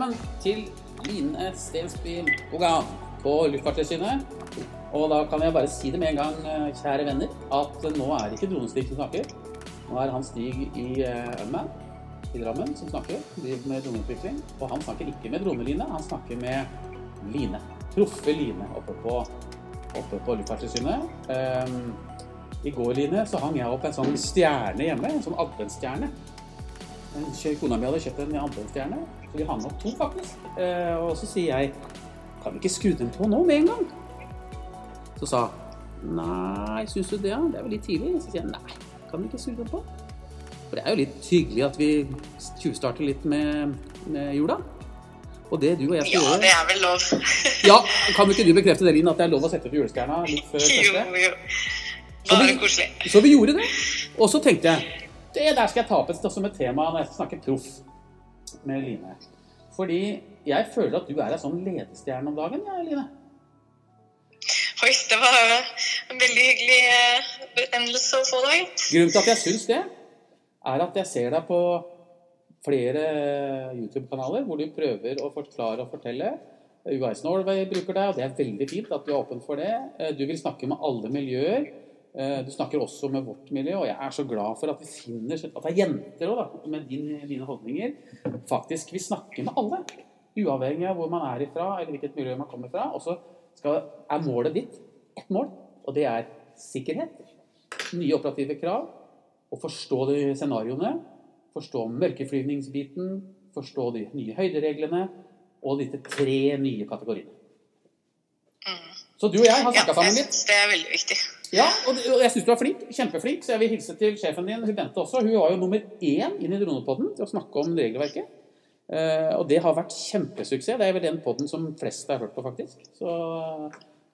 Velkommen til Line Stensby Bogan på Luftfartstilsynet. Og da kan jeg bare si det med en gang, eh, kjære venner, at nå er det ikke Dronestig som snakker. Nå er han Stig i Unman i Drammen som snakker, driver med droneutvikling. Og han snakker ikke med droneline, han snakker med Line. Proffe Line oppe på, oppe på Luftfartstilsynet. Um, I går, Line, så hang jeg opp en sånn stjerne hjemme, en sånn adventsstjerne. Kona mi hadde kjøpt en adventsstjerne, så vi hang opp to, faktisk. Eh, og så sier jeg Kan vi ikke skru den på nå med en gang? Så sa Nei, syns du det? ja? Det er vel litt tidlig? Så sier jeg nei, kan vi ikke skru den på? For det er jo litt hyggelig at vi tjuvstarter litt med, med jula. Og det du og jeg skal Ja, gjøre det er vel lov. Ja, Kan ikke du bekrefte det, Linn, at det er lov å sette opp julestjerna litt før jo, første? jo. jo. Bare koselig. Så vi gjorde det. Og så tenkte jeg det der skal jeg ta opp et- som et tema når jeg skal snakke proff med Line. Fordi jeg føler at du er ei sånn ledestjerne om dagen, ja, Line. Oi, det var en veldig hyggelig endelse benevnelse å få deg. Grunnen til at jeg syns det, er at jeg ser deg på flere YouTube-kanaler hvor du prøver å forklare og fortelle. UiS Norway bruker deg, og det er veldig fint at du er åpen for det. Eh, Du vil snakke med alle miljøer. Eh, Du snakker også med vårt miljø, og jeg er så glad for at vi finner at det er jenter også, med din, dine holdninger, faktisk vi snakker med alle. Uavhengig av hvor man er ifra, eller hvilket miljø man kommer fra. Og så er målet ditt ett mål, og det er sikkerhet. Nye operative krav. Å forstå de scenarioene. Forstå mørkeflyvningsbiten. Forstå de nye høydereglene. Og disse tre nye kategoriene. Så du og jeg har snakka Ja, sammen litt. det er veldig viktig. Ja, og, jeg syns du er flink. Kjempeflink. Så jeg vil hilse til sjefen din, Bente også. Hun var jo nummer én inn i Dronepodden til å snakke om regelverket. Eh, og det har vært kjempesuksess. Det er vel den podden som flest har hørt på, faktisk. Så,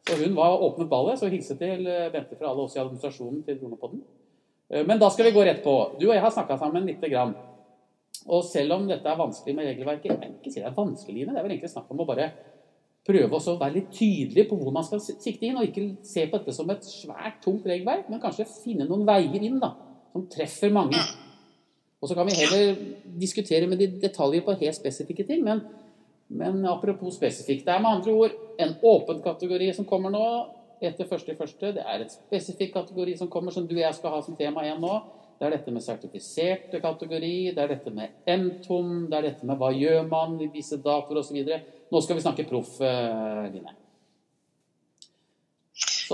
så hun var åpnet ballet. Så hilse til eh, Bente fra alle oss i administrasjonen til Dronepodden. Eh, men da skal vi gå rett på. Du og jeg har snakka sammen lite grann. Og selv om dette er vanskelig med regelverket Jeg vil ikke si det er vanskelig. Det er vel egentlig snakk om å bare prøve også å være litt tydelig på hvor man skal sikte inn, og ikke se på dette som et svært, tungt regelverk, men kanskje finne noen veier inn da, som treffer mange. Og så kan vi heller diskutere med de detaljer på helt spesifikke ting, men, men apropos spesifikt. Det er med andre ord en åpen kategori som kommer nå etter første i første. Det er et spesifikk kategori som kommer, som du og jeg skal ha som tema igjen nå. Det er dette med sertifiserte kategori, det er dette med MTOM, det er dette med hva gjør man i disse datoer osv. Nå skal vi snakke proff, eh, Line.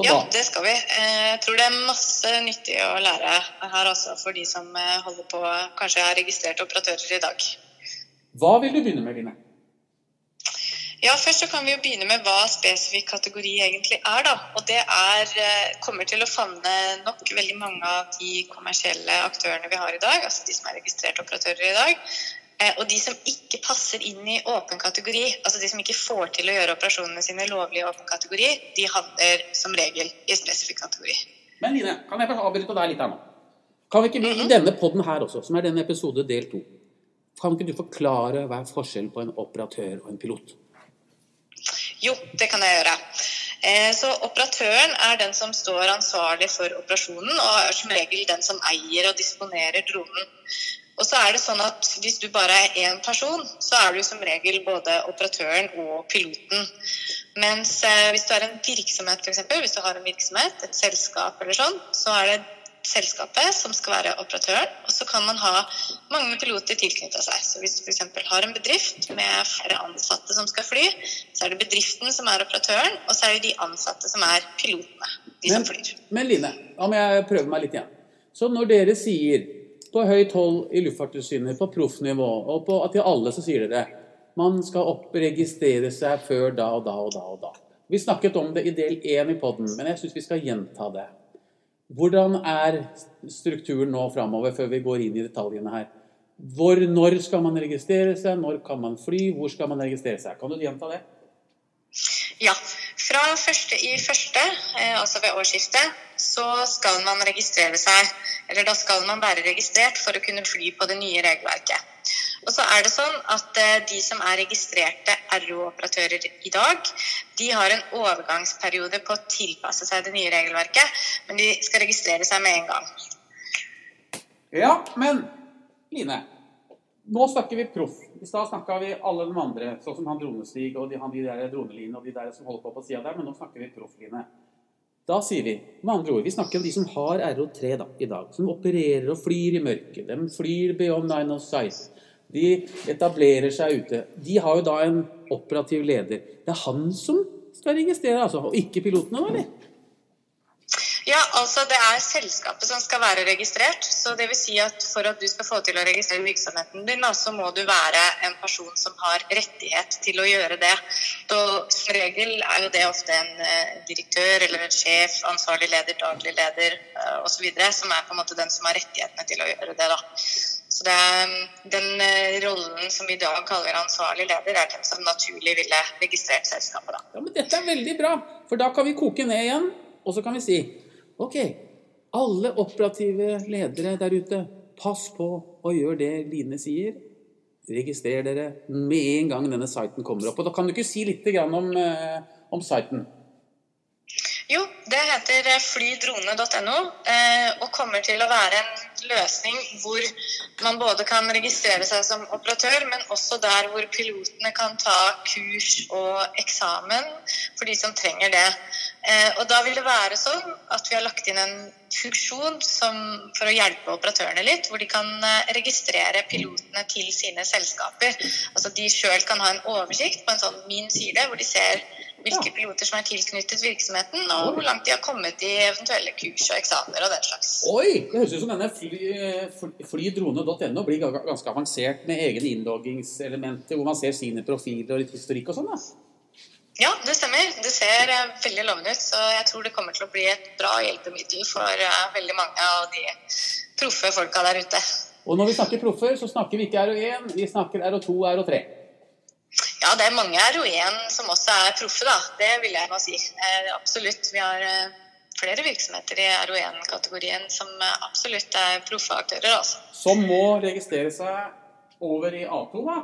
Ja, det skal vi. Eh, Jeg tror det er masse nyttig å lære her også for de som eh, holder på kanskje er registrerte operatører i dag. hva vil du begynne med, Line? Ja, Først så kan vi jo begynne med hva spesifikk kategori egentlig er. da. Og Det er, kommer til å favne nok veldig mange av de kommersielle aktørene vi har i dag. Altså de som er registrerte operatører i dag. Eh, Og de som ikke passer inn i åpen kategori, altså de som ikke får til å gjøre operasjonene sine lovlige i åpen kategori, de havner som regel i spesifikk kategori. Men Line, kan jeg avbryte deg litt her nå? Kan vi ikke i denne podden her også, som er denne episode del to, kan ikke du forklare hva er forskjellen på en operatør og en pilot? Jo, det kan jeg gjøre. Eh, Så Operatøren er den som står ansvarlig for operasjonen, og er som regel den som eier og disponerer dronen. Og så er det sånn at Hvis du bare er én person, så er du som regel både operatøren og piloten. Mens eh, hvis du er en virksomhet, f.eks., hvis du har en virksomhet, et selskap eller sånn, så er det selskapet som skal være operatøren, og så kan man ha mange piloter tilknyttet seg. Så hvis du f.eks. har en bedrift med flere ansatte som skal fly, så er det bedriften som er operatøren, og så er det de ansatte som er pilotene. De som flyr. men Line, må jeg prøve meg litt igjen. Så når dere sier på høyt hold i Luftfartstilsynet, på proffnivå, og på, til alle så sier dere man skal oppregistrere seg før da og da og da og da. Vi snakket om det i del én i podden, men jeg syns vi skal gjenta det. Hvordan er strukturen nå framover, før vi går inn i detaljene her? Hvor, når skal man registrere seg? Når kan man fly? Hvor skal man registrere seg? Kan du gjenta det? Ja. Fra første i første, eh, altså ved årsskiftet, så skal man registrere seg, eller da skal man være registrert for å kunne fly på det nye regelverket. Og så er det sånn at eh, De som er registrerte RO-operatører i dag, de har en overgangsperiode på å tilpasse seg det nye regelverket, men de skal registrere seg med en gang. Ja, men Line. Nå snakker vi proff. I stad snakka vi alle de andre, sånn som han Dronestig og de, han, de der droneline og de der som holder på på sida der, men nå snakker vi proffline. Da sier vi med andre ord, vi snakker om de som har RO3 da, i dag, som opererer og flyr i mørket. De flyr beyond nine of size. De etablerer seg ute. De har jo da en operativ leder. Det er han som skal registrere, altså, og ikke pilotene, da, eller? Ja, altså det er selskapet som skal være registrert. så det vil si at For at du skal få til å registrere virksomheten din, så må du være en person som har rettighet til å gjøre det. Så Som regel er jo det ofte en eh, direktør eller en sjef, ansvarlig leder, daglig leder uh, osv. som er på en måte den som har rettighetene til å gjøre det. da. Så det er, Den uh, rollen som vi i dag kaller ansvarlig leder, er den som naturlig ville registrert selskapet. da. Ja, men Dette er veldig bra, for da kan vi koke ned igjen, og så kan vi si Ok, alle operative ledere der ute, pass på å gjøre det Line sier. Registrer dere med en gang denne siten kommer opp. Og da kan du ikke si litt om, eh, om siten? Jo, det heter eh, flydrone.no eh, og kommer til å være en løsning hvor man både kan registrere seg som operatør, men også der hvor pilotene kan ta kurs og eksamen for de som trenger det. Eh, og da vil det være sånn at vi har lagt inn en funksjon som, for å hjelpe operatørene litt, hvor de kan registrere pilotene til sine selskaper. Altså de sjøl kan ha en oversikt på en sånn min side, hvor de ser hvilke piloter som er tilknyttet virksomheten, og hvor langt de har kommet i eventuelle kurs og eksamener og den slags. Oi! Det høres ut som denne flydrone.no fly blir ganske avansert med egne innloggingselementer, hvor man ser sine profiler og litt historikk og sånn. da. Ja, det stemmer. Det ser uh, veldig lovende ut. Så jeg tror det kommer til å bli et bra hjelpemiddel for uh, veldig mange av de proffe folka der ute. Og når vi snakker proffer, så snakker vi ikke RO1, vi snakker RO2 og RO3. Ja, det er mange RO1 som også er proffe, da. Det vil jeg nå si. Eh, absolutt. Vi har eh, flere virksomheter i RO1-kategorien som eh, absolutt er proffe aktører. Altså. Som må registrere seg over i A2, da?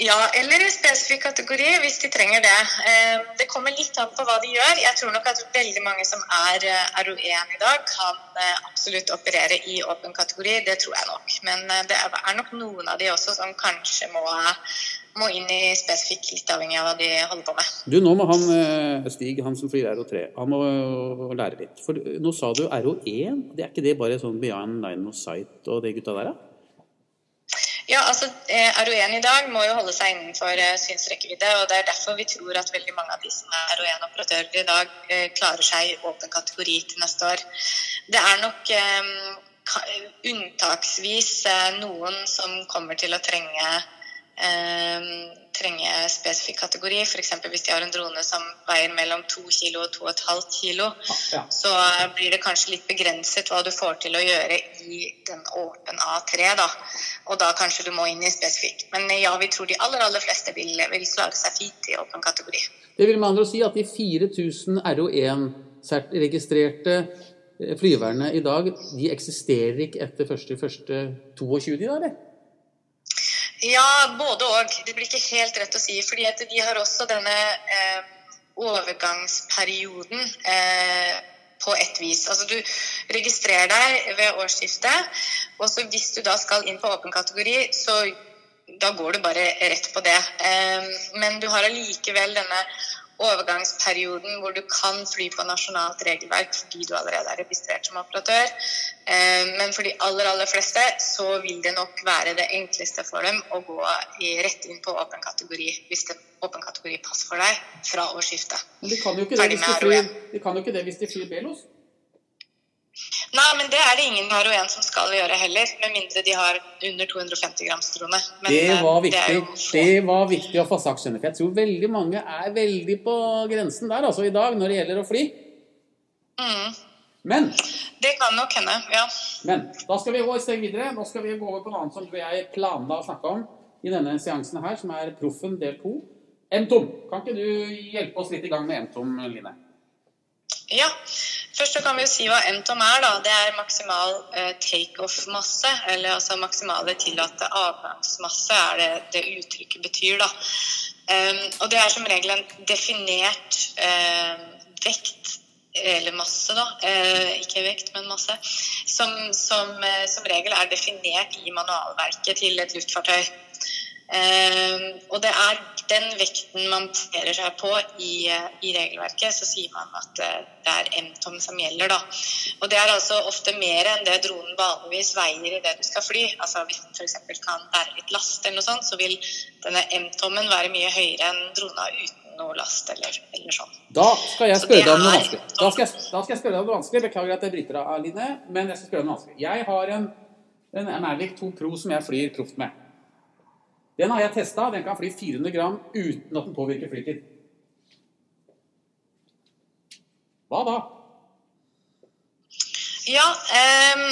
Ja, eller i spesifikk kategori hvis de trenger det. Eh, det kommer litt an på hva de gjør. Jeg tror nok at veldig mange som er eh, RO1 i dag, kan eh, absolutt operere i åpen kategori. Det tror jeg nok. Men det er nok noen av de også som kanskje må, må inn i spesifikk, litt avhengig av hva de holder på med. Du, Nå må han Stig, han som flyr RO3, han må lære litt. For nå sa du RO1. Det er ikke det bare sånn Beyond Line of Sight og det gutta der, da? Ja, altså eh, RO1 i dag må jo holde seg innenfor eh, synsrekkevidde. og Det er derfor vi tror at veldig mange av de som er RO1-operatører i dag, eh, klarer seg i åpen kategori til neste år. Det er nok unntaksvis noen som kommer til å trenge trenge spesifikk kategori. F.eks. hvis de har en drone som veier mellom 2 kg og 2,5 kg, ja. så blir det kanskje litt begrenset hva du får til å gjøre i den åpen A3. da. Og da kanskje du må inn i spesifikk. Men ja, vi tror de aller aller fleste vil, vil klare seg fint i åpen kategori. Det vil med andre si at de 4000 RO1-registrerte eh, flyverne i dag, de eksisterer ikke etter 1.1.22, da, eller? Ja, både og. Det blir ikke helt rett å si. fordi at de har også denne eh, overgangsperioden eh, på et vis. Altså Du registrerer deg ved årsskiftet, og så hvis du da skal inn på åpen kategori, så da går du bare rett på det. Eh, men du har allikevel denne overgangsperioden hvor du kan fly på nasjonalt regelverk fordi du allerede er registrert som operatør. Eh, men for de aller aller fleste så vil det nok være det enkleste for dem å gå rett inn på åpen kategori hvis det åpen kategori passer for deg fra årsskiftet. Men de kan jo ikke det hvis de flyr, de de Belos? Nei, men det er det ingen har og en som skal gjøre heller, med mindre de har under 250 grams trone. Men, det, var eh, viktig, det, det var viktig å få sagt, skjønner jeg tror veldig mange er veldig på grensen der altså i dag når det gjelder å fly. Mm. Men Det kan nok hende, ja. Men da skal vi gå et steg videre. Nå skal vi gå over på noe annet som jeg planla å snakke om i denne seansen her, som er Proffen del 2. M-tom. Kan ikke du hjelpe oss litt i gang med M-tom, Line? Ja. Først så kan vi jo si hva entom er. da. Det er maksimal eh, takeoff-masse. Eller altså maksimale tillatte avgangsmasse, er det det uttrykket betyr. da. Um, og det er som regel en definert uh, vekt eller masse, da, eh, ikke vekt, men masse, som, som, eh, som regel er definert i manualverket til et luftfartøy. Eh, og det er den vekten man baserer seg på i, eh, i, regelverket, så sier man at eh, det er M-tom som gjelder, da. Og det er altså ofte mer enn det dronen vanligvis veier i det du skal fly. Altså hvis den f.eks. kan bære litt last eller noe sånt, så vil denne M-tommen være mye høyere enn drona uten noe last eller, eller sånn. Da skal jeg spørre deg om noe vanskelig. Da skal, jeg, da skal jeg spørre deg om noe vanskelig. Beklager at jeg bryter av, Line, men jeg skal spørre deg om noe vanskelig. Jeg har en, en Mavic 2 Pro som jeg flyr proft med. Den har jeg testa. Den kan fly 400 gram uten at den påvirker flytid. Hva da? Ja, um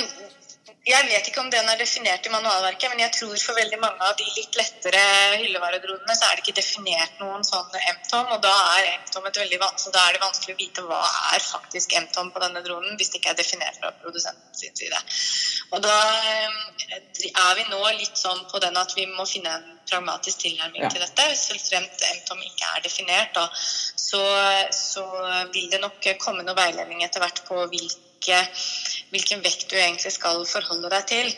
jeg vet ikke om den er definert i manualverket, men jeg tror for veldig mange av de litt lettere hyllevaredronene så er det ikke definert noen sånn M-tom, og da er M-tom et veldig så da er det vanskelig å vite hva er faktisk M-tom på denne dronen hvis det ikke er definert fra produsenten sin side. Og da eh, er vi nå litt sånn på den at vi må finne en pragmatisk tilnærming ja. til dette. Selvfremt fremt M-tom ikke er definert, da, så, så vil det nok komme noe veiledning etter hvert på hvilke hvilken vekt du egentlig skal forholde deg til.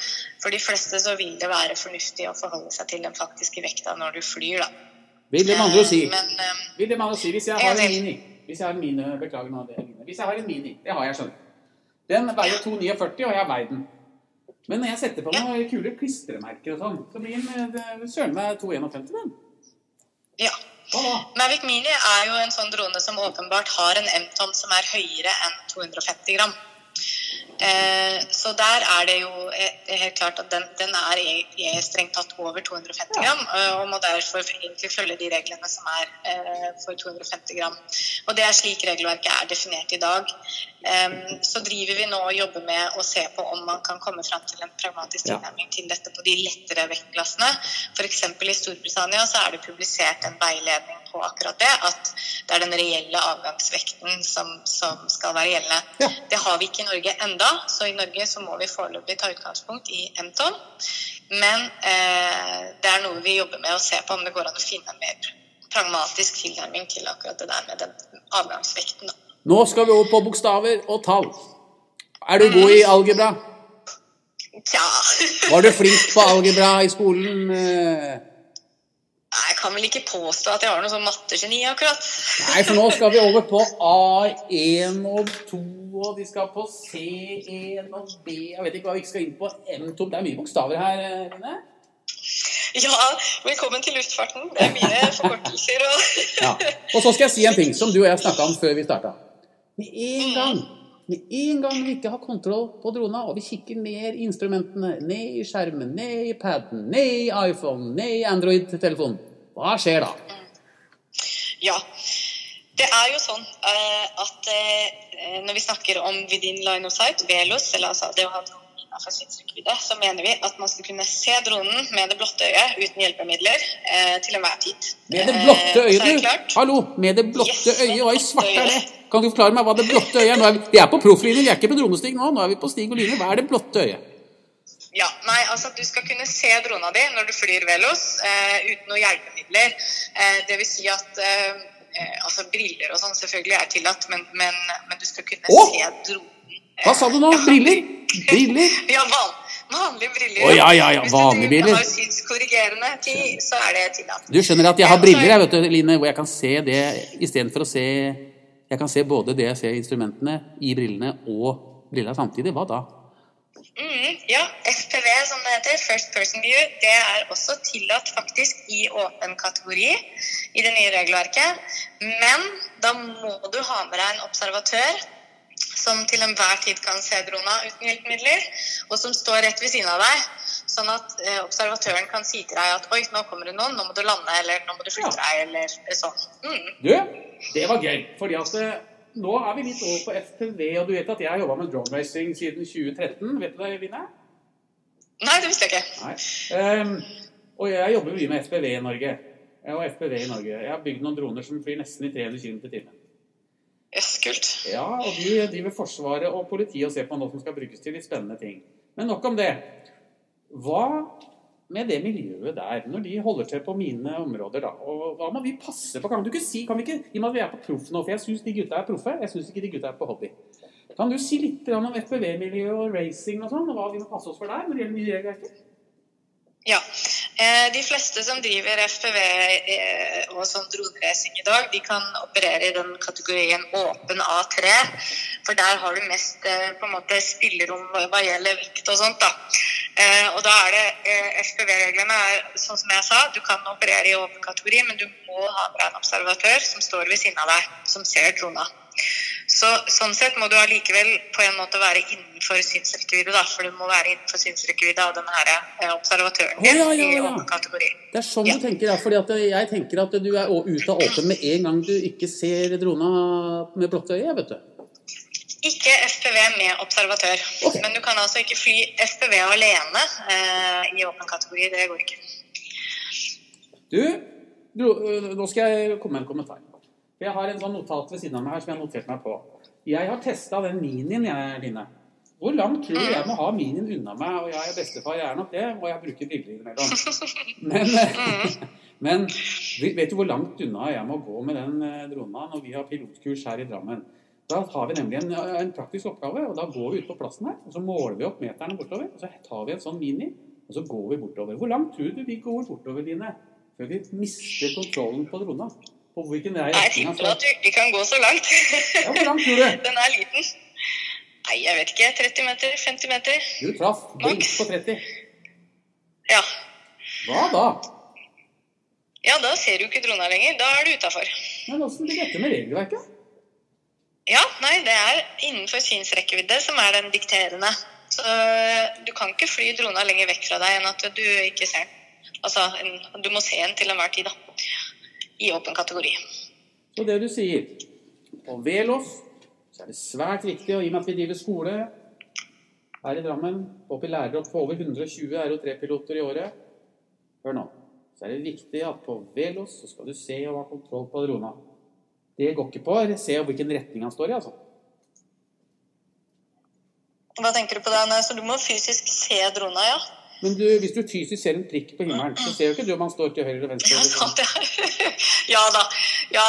For de fleste så vil det være fornuftig å forholde seg til den faktiske vekta når du flyr, da. Vil det med andre å si, Men, um, vil det med andre å si hvis jeg har en mini Hvis jeg har en mini, beklager nå det, Hvis jeg har en mini, det har jeg, skjønner Den veier 2,49, og jeg veier den. Men når jeg setter på noen ja. kule klistremerker og sånn, så blir den eh, søren meg 2,51, den. Ja. Mavic Mini er jo en sånn drone som åpenbart har en M-tom som er høyere enn 250 gram. Eh, så der er det jo helt klart at den, den er, strengt tatt over 250 gram, eh, og må derfor egentlig følge de reglene som er eh, for 250 gram. Og det er slik regelverket er definert i dag. Så driver vi nå og jobber med å se på om man kan komme fram til en pragmatisk tilnærming til dette på de lettere vektklassene. F.eks. i Storbritannia så er det publisert en veiledning på akkurat det, at det er den reelle avgangsvekten som, som skal være gjeldende. Det har vi ikke i Norge enda, så i Norge så må vi foreløpig ta utgangspunkt i M-ton. Men eh, det er noe vi jobber med å se på om det går an å finne en mer pragmatisk tilnærming til akkurat det der med den avgangsvekten. Da. Nå skal vi over på bokstaver og tall. Er du god i algebra? Tja. Var du flink på algebra i skolen? Eh? Jeg kan vel ikke påstå at jeg har noe sånn mattegeni, akkurat. Nei, for nå skal vi over på A1 og 2, og de skal på C1 og B Jeg vet ikke hva vi ikke skal inn på. M2 Det er mye bokstaver her, Line? Ja, velkommen til luftfarten. Det er mye forkortelser og ja. Og så skal jeg si en ting som du og jeg snakka om før vi starta. Med en gang med en gang vi ikke har kontroll på drona, og vi kikker ned i instrumentene, ned i skjermen, ned i paden, ned i iPhone, ned i Android-telefonen, hva skjer da? Ja, det er jo sånn uh, at uh, når vi snakker om within line of sight, VELOS, eller altså det å ha innenfor synsrekkevidde, så mener vi at man skal kunne se dronen med det blotte øyet uten hjelpemidler uh, til enhver tid. Med det blotte øyet, du! Hallo! Med det blotte yes, øyet, hva i svarte er det? Kan du forklare meg hva det blotte øyet er? er vi, vi, er på profflinjen, vi er ikke på dronestig nå. Nå er vi på stig og line. Hva er det blotte øyet? Ja, nei, altså Du skal kunne se drona di når du flyr Velos eh, uten noen hjelpemidler. Eh, det vil si at eh, altså Briller og sånn selvfølgelig er tillatt, men, men, men du skal kunne oh! se dronen hva sa du nå? Briller? Briller? Ja, van, vanlige briller. Oh, ja, ja, ja, vanlige briller. Hvis du har synskorrigerende ting, så er det tillatt. Du skjønner at jeg har briller jeg, vet du, Line, hvor jeg kan se det istedenfor å se Jeg kan se både det jeg ser i instrumentene, i brillene og brillene samtidig. Hva da? Mm, ja, FPV, som det heter, First Person View, det er også tillatt faktisk i åpen kategori i det nye regelverket. Men da må du ha med deg en observatør som til enhver tid kan se drona uten hjelpemidler, og som står rett ved siden av deg. Sånn at eh, observatøren kan si til deg at oi, nå kommer det noen, nå må du lande, eller nå må du flytte deg, eller sånn. Mm. Du, det var gøy. fordi at eh, nå er vi litt over på FPV, og du vet at jeg har jobba med drone racing siden 2013. Vet du det, Line? Nei, det visste jeg ikke. Nei. Um, og jeg jobber mye med FPV i Norge. Jeg har FPV i Norge. Jeg har bygd noen droner som flyr nesten i 300 km i timen. Kult. Ja, og de driver Forsvaret og politiet og ser på noe som skal brukes til litt spennende ting. Men nok om det. Hva med det miljøet der, når de holder til på mine områder, da, og hva må vi passe på? Kan du ikke si, kan vi ikke, I og med at vi er på proff nå, for jeg syns de gutta er proffe, jeg syns ikke de gutta er på hobby. Kan du si litt om FPV-miljøet og racing og sånn, og hva vi må passe oss for der når det gjelder. Eh, de fleste som driver FPV eh, og sånn droneracing i dag, de kan operere i den kategorien åpen A3. For der har du mest eh, på en måte spillerom hva gjelder vekt og sånt. da. Og da er det FPV-reglene er sånn som jeg sa, du kan operere i åpen kategori, men du må ha en observatør som står ved siden av deg, som ser drona. Så, sånn sett må du allikevel på en måte være innenfor synsrekkevidde, da, for du må være innenfor synsrekkevidde av denne her, eh, observatøren din oh, ja, ja, ja. i kategori. Det er sånn du tenker, ja. For jeg tenker at du er ute av åpen med en gang du ikke ser drona med blotte øye, vet du. Ikke FPV med observatør. Okay. Men du kan altså ikke fly FPV alene eh, i åpen kategori. Det går ikke. Du, du, nå skal jeg komme med en kommentar. Jeg har en sånn notat ved siden av meg her som jeg har notert meg på. Jeg har testa den minien, jeg, Line. Hvor langt tror du jeg må ha minien unna meg? Og jeg er bestefar, jeg er nok det, og jeg bruker briller innimellom. Men, men vet du hvor langt unna jeg må gå med den eh, drona når vi har pilotkurs her i Drammen? Da har vi nemlig en, en, praktisk oppgave, og da går vi ut på plassen her, og så måler vi opp meterne bortover. og Så tar vi en sånn mini, og så går vi bortover. Hvor langt tror du vi går bortover, Line, før vi mister kontrollen på drona? På hvilken vei Jeg tipper at du ikke kan gå så langt. ja, Hvor langt tror du? Den er liten. Nei, jeg vet ikke. 30 meter? 50 meter? Du traff. Blink på 30. Ja. Hva da? Ja, da ser du ikke drona lenger. Da er du utafor. Men åssen blir dette med regelverket? Ja, nei, det er innenfor synsrekkevidde som er den dikterende. Så du kan ikke fly drona lenger vekk fra deg enn at du ikke ser den. Altså, du må se den til enhver tid, da i åpen kategori. Og det du sier På Velos så er det svært viktig, og i og med at vi driver skole her i Drammen, oppe i lærere på over 120 RO3-piloter i året Hør nå. Så er det viktig at på Velos så skal du se og ha kontroll på drona. Det går ikke på å se hvilken retning han står i, altså. Hva tenker du på da? Så du må fysisk se drona, ja? Men du, hvis du fysisk ser en prikk på himmelen, så ser jo ikke du om han står til høyre eller venstre. Ja, da. Ja,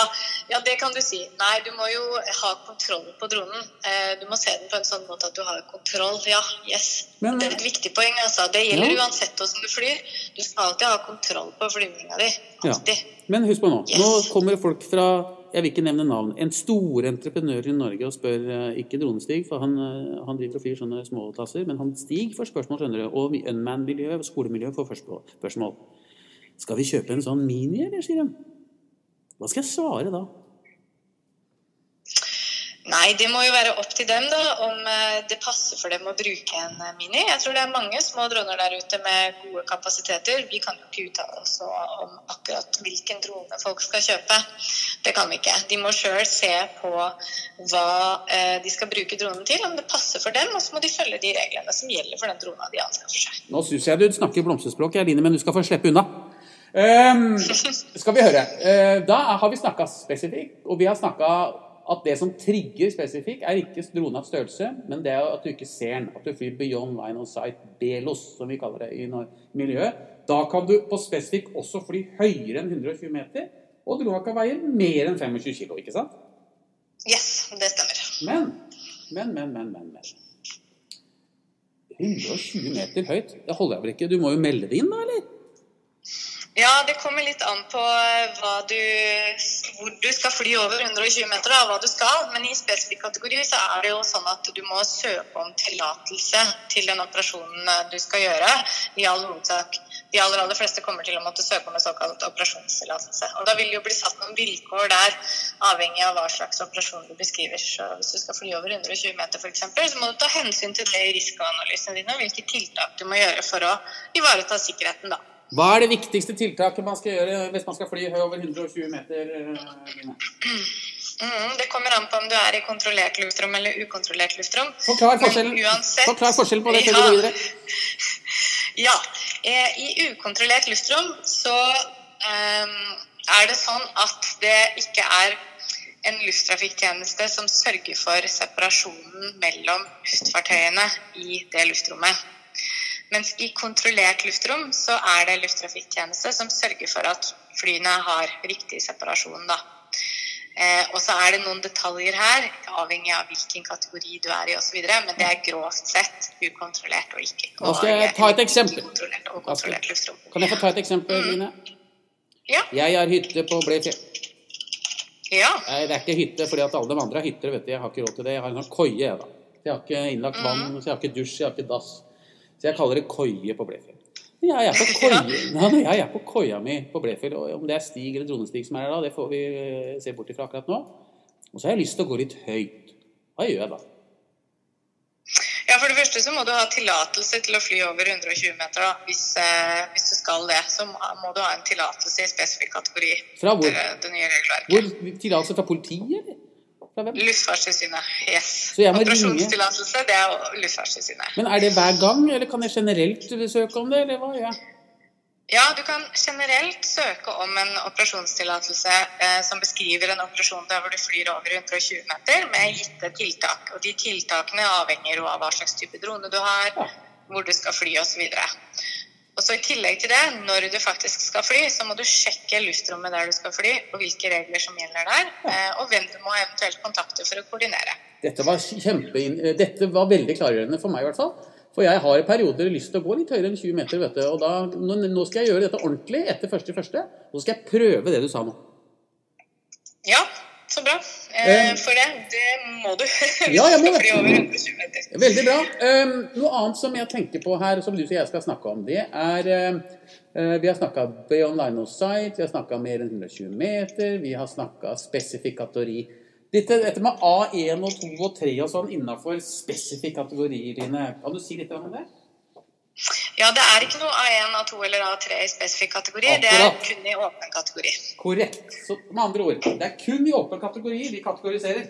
ja, det kan du si. Nei, du må jo ha kontroll på dronen. Eh, du må se den på en sånn måte at du har kontroll. Ja, yes. Men, det er et viktig poeng. altså. Det gjelder ja. uansett hvordan du flyr. Du skal alltid ha kontroll på flyvninga di. Alltid. Ja. Men husk på nå. Yes. Nå kommer folk fra jeg vil ikke nevne navn, en stor entreprenør i Norge og spør eh, ikke Dronestig, for han, eh, han driver og flyr sånne småklasser, men han Stig får spørsmål, skjønner du, og Unman-miljøet, skolemiljøet, får spørsmål. Skal vi kjøpe en sånn mini, eller, sier han. Hva skal jeg svare da? Nei, det må jo være opp til dem da, om eh, det passer for dem å bruke en eh, Mini. Jeg tror det er mange små droner der ute med gode kapasiteter. Vi kan jo ikke uttale oss om akkurat hvilken drone folk skal kjøpe. Det kan vi ikke. De må sjøl se på hva eh, de skal bruke dronen til, om det passer for dem, og så må de følge de reglene som gjelder for den drona de anskaffer seg. Nå syns jeg du snakker blomsterspråk, Eline, men du skal få slippe unna. Um, skal vi høre. Da har vi snakka spesifikt, og vi har snakka at det som trigger spesifikt, er ikke dronas størrelse, men det er at du ikke ser den. At du flyr beyond line of sight, BELOS, som vi kaller det i miljøet. Da kan du på spesifikk også fly høyere enn 120 meter, og drona kan veie mer enn 25 kg, ikke sant? Yes, det stemmer. Men, men, men, men, men. men. 120 meter høyt, det holder jeg vel ikke? Du må jo melde det inn, da, eller? Ja, det kommer litt an på hva du, hvor du skal fly over 120 meter, da, hva du skal. Men i spesifikk kategori så er det jo sånn at du må søke om tillatelse til den operasjonen eh, du skal gjøre. I all hovedsak. De aller, aller fleste kommer til å måtte søke om en såkalt operasjonstillatelse. Og da vil det jo bli satt noen vilkår der, avhengig av hva slags operasjon du beskriver. Så hvis du skal fly over 120 meter f.eks., så må du ta hensyn til det i risikoanalysene dine, og hvilke tiltak du må gjøre for å ivareta sikkerheten da. Hva er det viktigste tiltaket man skal gjøre hvis man skal fly over 120 meter? Mm, det kommer an på om du er i kontrollert luftrom eller ukontrollert luftrom. Forklar forskjellen, uansett, Forklar forskjellen på det før ja, du går videre. Ja. Eh, I ukontrollert luftrom så um, er det sånn at det ikke er en lufttrafikktjeneste som sørger for separasjonen mellom luftfartøyene i det luftrommet. Mens i kontrollert luftrom så er det lufttrafikktjeneste som sørger for at flyene har riktig separasjon. da. Eh, og så er det noen detaljer her, avhengig av hvilken kategori du er i osv. Men det er grovt sett ukontrollert og ikke Da skal jeg ta et eksempel. Kan jeg få ta et eksempel, Line? Ja. Jeg har hytte på Blefjell. ja. Nei, Det er ikke hytte fordi at alle de andre har hytter. vet du. Jeg har ikke råd til det. Jeg har en sånn koie, jeg, da. Jeg har ikke innlagt vann, så jeg har ikke dusj, jeg har ikke dass. Så jeg kaller det koie på Blefjell. Jeg er på koie, ja, jeg er på koia mi på Blefjell, og om det er Stig eller Dronestig som er der da, det får vi eh, se bort ifra akkurat nå. Og så har jeg lyst til å gå litt høyt. Hva gjør jeg da? Ja, For det første så må du ha tillatelse til å fly over 120 meter. da. Hvis, eh, hvis du skal det, så må må du ha en tillatelse i spesifikk kategori. Fra hvor? Det, det nye regelverket. Hvor Tillatelse fra politiet, eller? Fra hvem? Luftfartstilsynet. Yes. Operasjonstillatelse, det er Luftfartstilsynet. Men er det hver gang, eller kan jeg generelt søke om det, eller hva gjør jeg? Ja, du kan generelt søke om en operasjonstillatelse eh, som beskriver en operasjon der hvor du flyr over 120 meter med gitte tiltak. Og de tiltakene avhenger jo av hva slags type drone du har, hvor du skal fly osv. Og så I tillegg til det, når du faktisk skal fly, så må du sjekke luftrommet der du skal fly, og hvilke regler som gjelder der, eh, og hvem du må eventuelt kontakte for å koordinere. Dette var, kjempe, dette var veldig klargjørende for meg i hvert fall. For jeg har i perioder lyst til å gå litt høyere enn 20 meter. vet du. Og da, nå skal jeg gjøre dette ordentlig etter første første. Og så skal jeg prøve det du sa nå. Ja, så bra. Eh, for det, det må du Ja, jeg må det. fly over 120 meter. Veldig bra. Um, noe annet som jeg tenker på her, som du og jeg skal snakke om, det er uh, Vi har snakka Beyond Line of Sight, vi har snakka mer enn 120 meter, vi har snakka spesifikatori. Dette, dette med A1 og 2 og 3 og sånn innafor spesifikk kategori, Line. Kan du si litt om det? Ja, det er ikke noe A1, A2 eller A3 i spesifikk kategori. Det er kun i åpen kategori. Korrekt. Så med andre ord, det er kun i åpen kategori vi kategoriserer.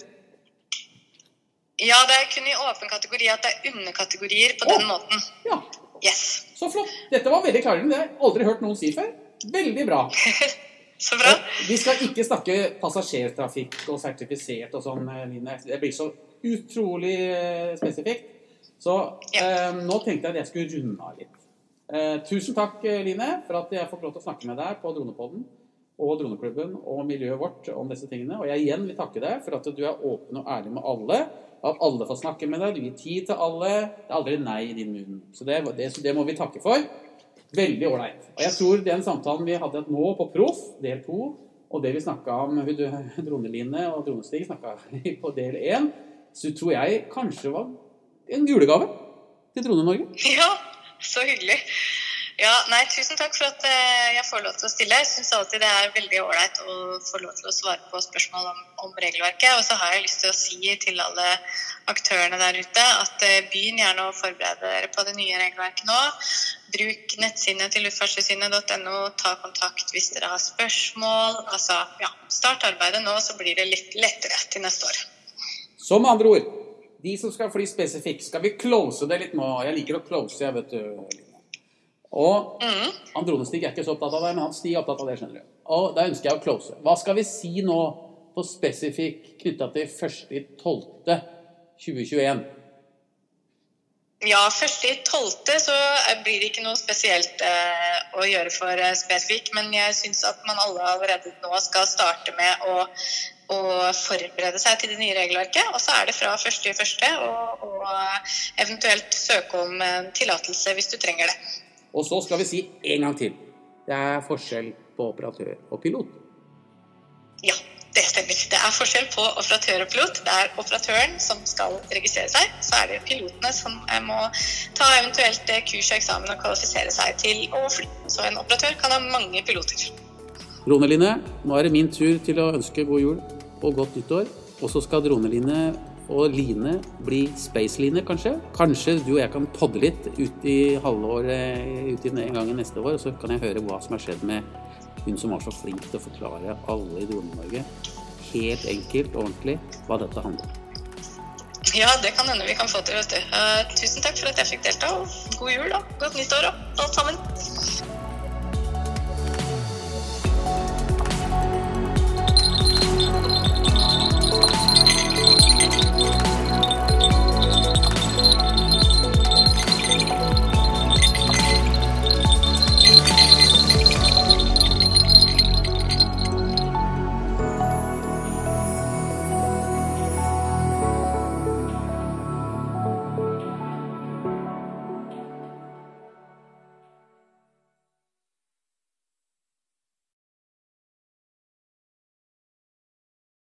Ja, det er kun i åpen kategori at det er underkategorier på Å. den måten. Ja, Yes. så flott. Dette var veldig klargjørende. Det har jeg aldri hørt noen si før. Veldig bra. Så bra. Og Vi skal ikke snakke passasjertrafikk og sertifisert og sånn, eh, Line. Det blir så utrolig eh, spesifikt. Så eh, nå tenkte jeg at jeg skulle runde av litt. Eh, tusen takk, Line, for at jeg får lov til å snakke med deg på Dronepodden og Droneklubben og miljøet vårt om disse tingene. Og jeg igjen vil takke deg for at du er åpen og ærlig med alle. At alle får snakke med deg. Du gir tid til alle. Det er aldri nei i din munn. Så det, det, det må vi takke for. Veldig ålreit. Og jeg tror den samtalen vi hadde nå på Proff, del to, og det vi snakka om Droneline og Dronestig snakka på del én, så tror jeg kanskje var en julegave til Drone-Norge. Ja, så hyggelig. Ja, nei, Tusen takk for at eh, jeg får lov til å stille. Jeg syns alltid det er veldig ålreit å få lov til å svare på spørsmål om, om regelverket. Og så har jeg lyst til å si til alle aktørene der ute at eh, begynn gjerne å forberede dere på det nye regelverket nå. Bruk nettsidene til luftfartstilsynet.no. Ta kontakt hvis dere har spørsmål. Altså, ja, Start arbeidet nå, så blir det litt lettere til neste år. Med andre ord, de som skal fly spesifikt, skal vi close det litt nå? Jeg liker å close, jeg, vet du. Og Mhm. han er ikke så opptatt av det, men han Stig er opptatt av det, skjønner du. Og da ønsker jeg å close. Hva skal vi si nå på spesifikk knytta til 1.12.2021? Ja, først i tolvte så blir det ikke noe spesielt eh, å gjøre for eh, spesifikk, men jeg syns at man alle allerede nå skal starte med å, å forberede seg til det nye regelverket. Og så er det fra første i første og, og eventuelt søke om tillatelse hvis du trenger det. Og så skal vi si en gang til. Det er forskjell på operatør og pilot. Det stemmer. Det er forskjell på operatør og pilot. Det er operatøren som skal registrere seg. Så er det pilotene som eh, må ta eventuelt eh, kurs og eksamen og kvalifisere seg til å fly. Så en operatør kan ha mange piloter. Droneline, nå er det min tur til å ønske god jul og godt nyttår. Og så skal Droneline og Line bli Space-Line, kanskje. Kanskje du og jeg kan podde litt ut i halvåret ut i en gang neste år, og så kan jeg høre hva som har skjedd med hun som var så flink til å forklare alle i Drone-Norge helt enkelt og ordentlig hva dette handler om. Ja, det kan hende vi kan få til, vet du. Uh, tusen takk for at jeg fikk delta, og god jul og godt nyttår og alt sammen.